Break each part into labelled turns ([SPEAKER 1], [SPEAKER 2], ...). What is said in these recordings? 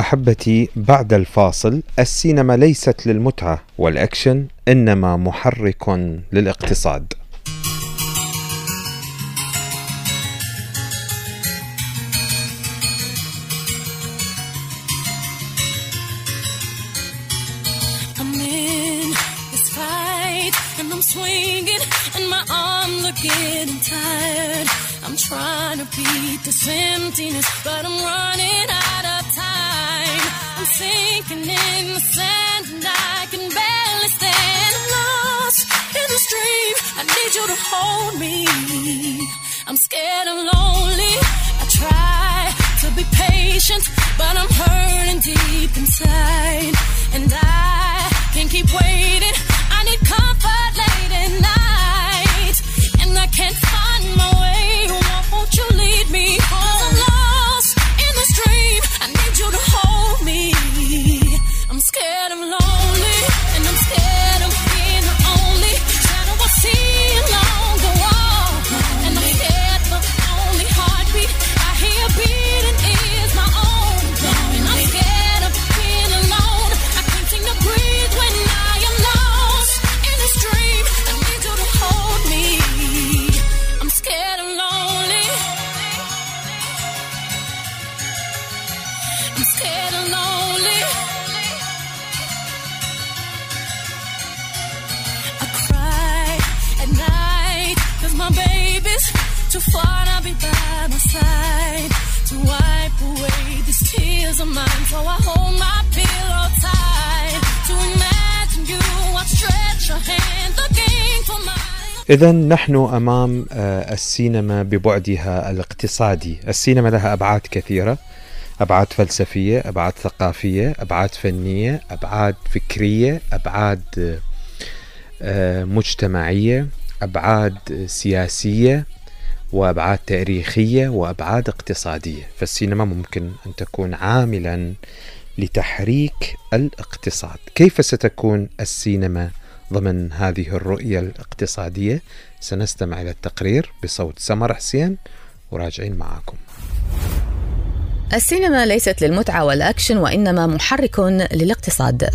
[SPEAKER 1] أحبتي بعد الفاصل السينما ليست للمتعة والأكشن إنما محرك للاقتصاد.
[SPEAKER 2] Trying to beat this emptiness, but I'm running out of sinking in the sand and I can barely stand. I'm lost in this dream. I need you to hold me. I'm scared and lonely. I try to be patient, but I'm hurting deep inside. And I can't keep waiting. I need comfort
[SPEAKER 1] إذا نحن أمام آه، السينما ببعدها الاقتصادي، السينما لها أبعاد كثيرة. أبعاد فلسفية، أبعاد ثقافية، أبعاد فنية، أبعاد فكرية، أبعاد آه، مجتمعية، أبعاد سياسية، وأبعاد تاريخية، وأبعاد اقتصادية، فالسينما ممكن أن تكون عاملا لتحريك الاقتصاد، كيف ستكون السينما ضمن هذه الرؤية الاقتصادية؟ سنستمع إلى التقرير بصوت سمر حسين وراجعين معاكم.
[SPEAKER 3] السينما ليست للمتعة والأكشن وإنما محرك للاقتصاد.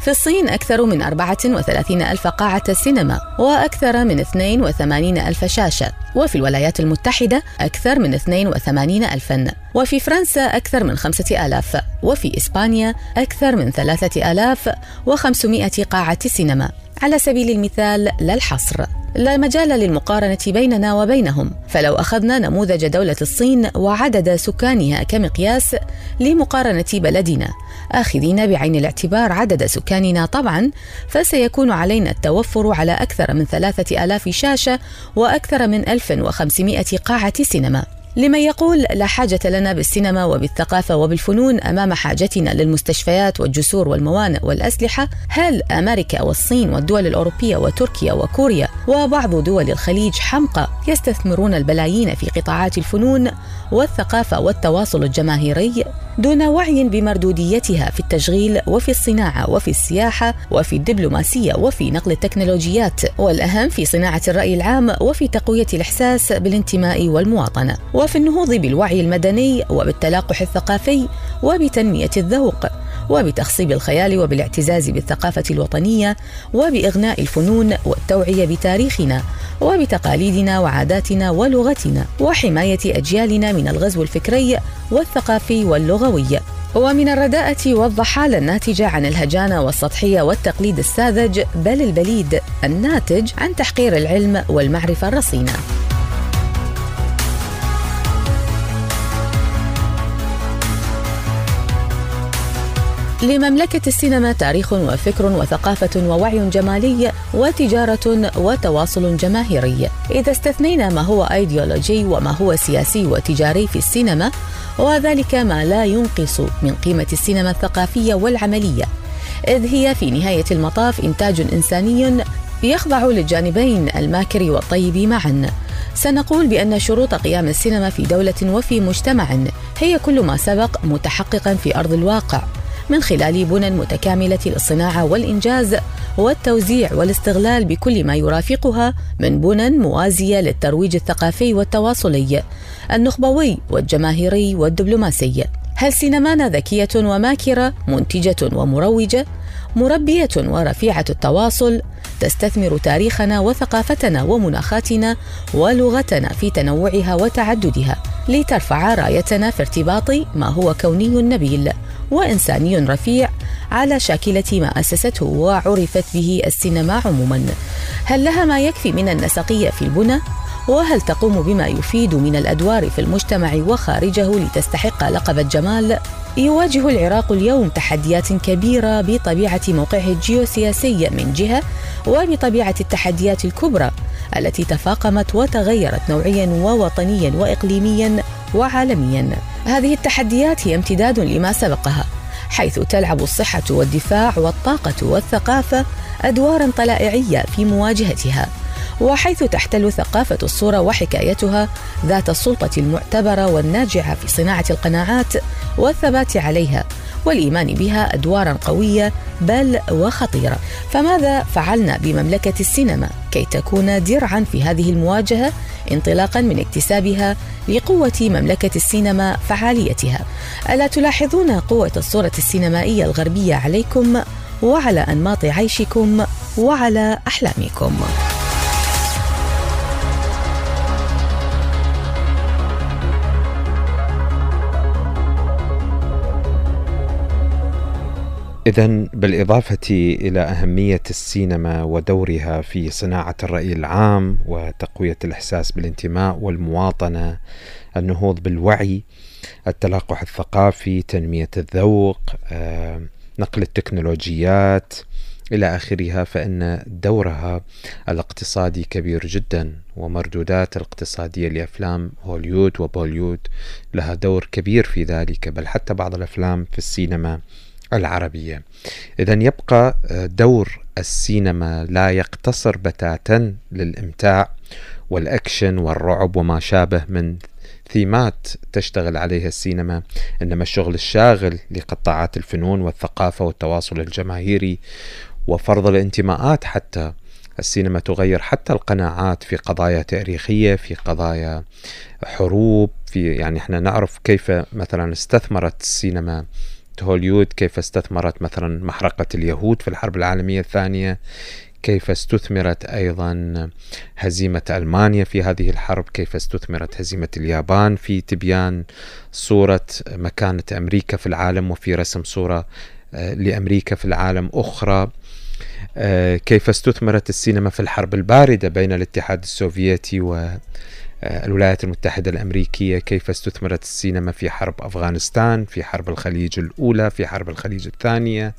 [SPEAKER 3] في الصين أكثر من 34 ألف قاعة سينما وأكثر من 82 ألف شاشة. وفي الولايات المتحدة أكثر من 82 ألفا. وفي فرنسا أكثر من خمسة آلاف. وفي إسبانيا أكثر من ثلاثة آلاف وخمسمائة قاعة سينما. على سبيل المثال لا الحصر. لا مجال للمقارنة بيننا وبينهم. فلو أخذنا نموذج دولة الصين وعدد سكانها كمقياس لمقارنة بلدنا آخذين بعين الاعتبار عدد سكاننا طبعا فسيكون علينا التوفر على أكثر من ثلاثة آلاف شاشة وأكثر من 1500 قاعة سينما. لمن يقول لا حاجة لنا بالسينما وبالثقافة وبالفنون أمام حاجتنا للمستشفيات والجسور والموانئ والأسلحة هل أمريكا والصين والدول الأوروبية وتركيا وكوريا وبعض دول الخليج حمقى يستثمرون البلايين في قطاعات الفنون والثقافة والتواصل الجماهيري؟ دون وعي بمردوديتها في التشغيل وفي الصناعة وفي السياحة وفي الدبلوماسية وفي نقل التكنولوجيات. والأهم في صناعة الرأي العام وفي تقوية الإحساس بالانتماء والمواطنة. وفي النهوض بالوعي المدني وبالتلاقح الثقافي وبتنمية الذوق. وبتخصيب الخيال وبالاعتزاز بالثقافة الوطنية وبإغناء الفنون والتوعية بتاريخنا وبتقاليدنا وعاداتنا ولغتنا وحماية أجيالنا من الغزو الفكري والثقافي واللغوي. ومن الرداءة والضحالة الناتجة عن الهجانة والسطحية والتقليد الساذج بل البليد الناتج عن تحقير العلم والمعرفة الرصينة. لمملكة السينما تاريخ وفكر وثقافة ووعي جمالي وتجارة وتواصل جماهيري. إذا استثنينا ما هو أيديولوجي وما هو سياسي وتجاري في السينما وذلك ما لا ينقص من قيمة السينما الثقافية والعملية. إذ هي في نهاية المطاف إنتاج إنساني يخضع للجانبين الماكر والطيب معا. سنقول بأن شروط قيام السينما في دولة وفي مجتمع هي كل ما سبق متحققا في أرض الواقع. من خلال بنى متكاملة للصناعة والإنجاز والتوزيع والاستغلال بكل ما يرافقها من بنى موازية للترويج الثقافي والتواصلي النخبوي والجماهيري والدبلوماسي. هل سينمانا ذكية وماكرة منتجة ومروجة مربية ورفيعة التواصل تستثمر تاريخنا وثقافتنا ومناخاتنا ولغتنا في تنوعها وتعددها لترفع رايتنا في ارتباط ما هو كوني نبيل؟ وإنساني رفيع على شاكلة ما أسسته وعرفت به السينما عموما. هل لها ما يكفي من النسقية في البنى؟ وهل تقوم بما يفيد من الأدوار في المجتمع وخارجه لتستحق لقب الجمال؟ يواجه العراق اليوم تحديات كبيرة بطبيعة موقعه الجيوسياسي من جهة وبطبيعة التحديات الكبرى. التي تفاقمت وتغيرت نوعيا ووطنيا واقليميا وعالميا. هذه التحديات هي امتداد لما سبقها حيث تلعب الصحة والدفاع والطاقة والثقافة ادوارا طلائعية في مواجهتها وحيث تحتل ثقافة الصورة وحكايتها ذات السلطة المعتبرة والناجعة في صناعة القناعات والثبات عليها والإيمان بها أدوارا قوية بل وخطيرة. فماذا فعلنا بمملكة السينما؟ كي تكون درعا في هذه المواجهة انطلاقا من اكتسابها لقوة مملكة السينما فعاليتها. ألا تلاحظون قوة الصورة السينمائية الغربية عليكم وعلى أنماط عيشكم وعلى أحلامكم؟
[SPEAKER 1] إذا بالإضافة إلى أهمية السينما ودورها في صناعة الرأي العام وتقوية الإحساس بالانتماء والمواطنة، النهوض بالوعي، التلقح الثقافي، تنمية الذوق، آه، نقل التكنولوجيات إلى آخرها فإن دورها الاقتصادي كبير جدا ومردودات الاقتصادية لأفلام هوليود وبوليود لها دور كبير في ذلك بل حتى بعض الأفلام في السينما العربية. إذا يبقى آه، دور السينما لا يقتصر بتاتا للإمتاع والأكشن والرعب وما شابه من ثيمات تشتغل عليها السينما إنما الشغل الشاغل لقطاعات الفنون والثقافة والتواصل الجماهيري وفرض الانتماءات حتى السينما تغير حتى القناعات في قضايا تاريخية في قضايا حروب في يعني إحنا نعرف كيف مثلا استثمرت السينما هوليود كيف استثمرت مثلا محرقة اليهود في الحرب العالمية الثانية كيف استثمرت أيضا هزيمة ألمانيا في هذه الحرب كيف استثمرت هزيمة اليابان في تبيان صورة مكانة أمريكا في العالم وفي رسم صورة آه، لأمريكا في العالم أخرى. آه، كيف استثمرت السينما في الحرب الباردة بين الاتحاد السوفيتي و الولايات المتحدة الأمريكية كيف استثمرت السينما في حرب أفغانستان في حرب الخليج الأولى في حرب الخليج الثانية.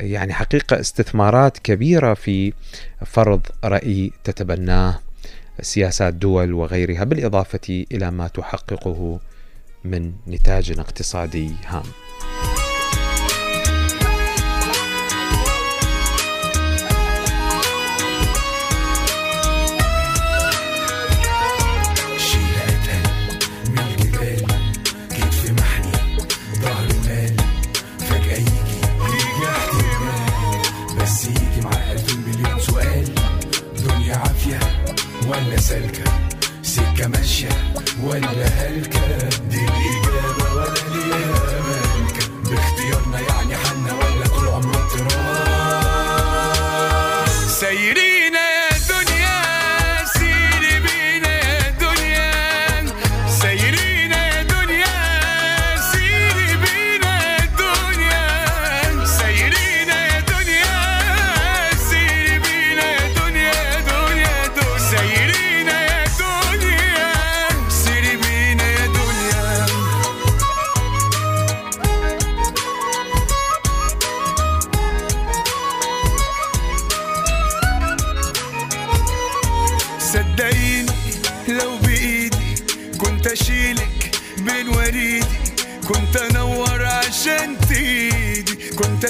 [SPEAKER 1] يعني حقيقة استثمارات كبيرة في فرض رأي تتبناه سياسات دول وغيرها بالإضافة إلى ما تحققه من نتاج اقتصادي هام.
[SPEAKER 4] سالكة؟ سكة ماشية ولا هلكة؟ دي الإجابة ولا ليها مالكة باختيارنا يعني حنا ولا طول عمرنا تراب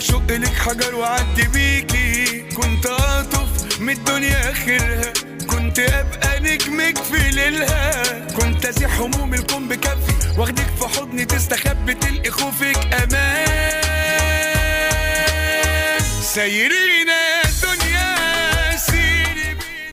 [SPEAKER 4] أشق لك حجر وعدي بيكي. كنت اطف من الدنيا آخرها. كنت أبقى نجمك في ليلها. كنت ازيح هموم الكون بكفي. وأخدك في حضني تستخبي تلقي خوفك أمان. سيرينا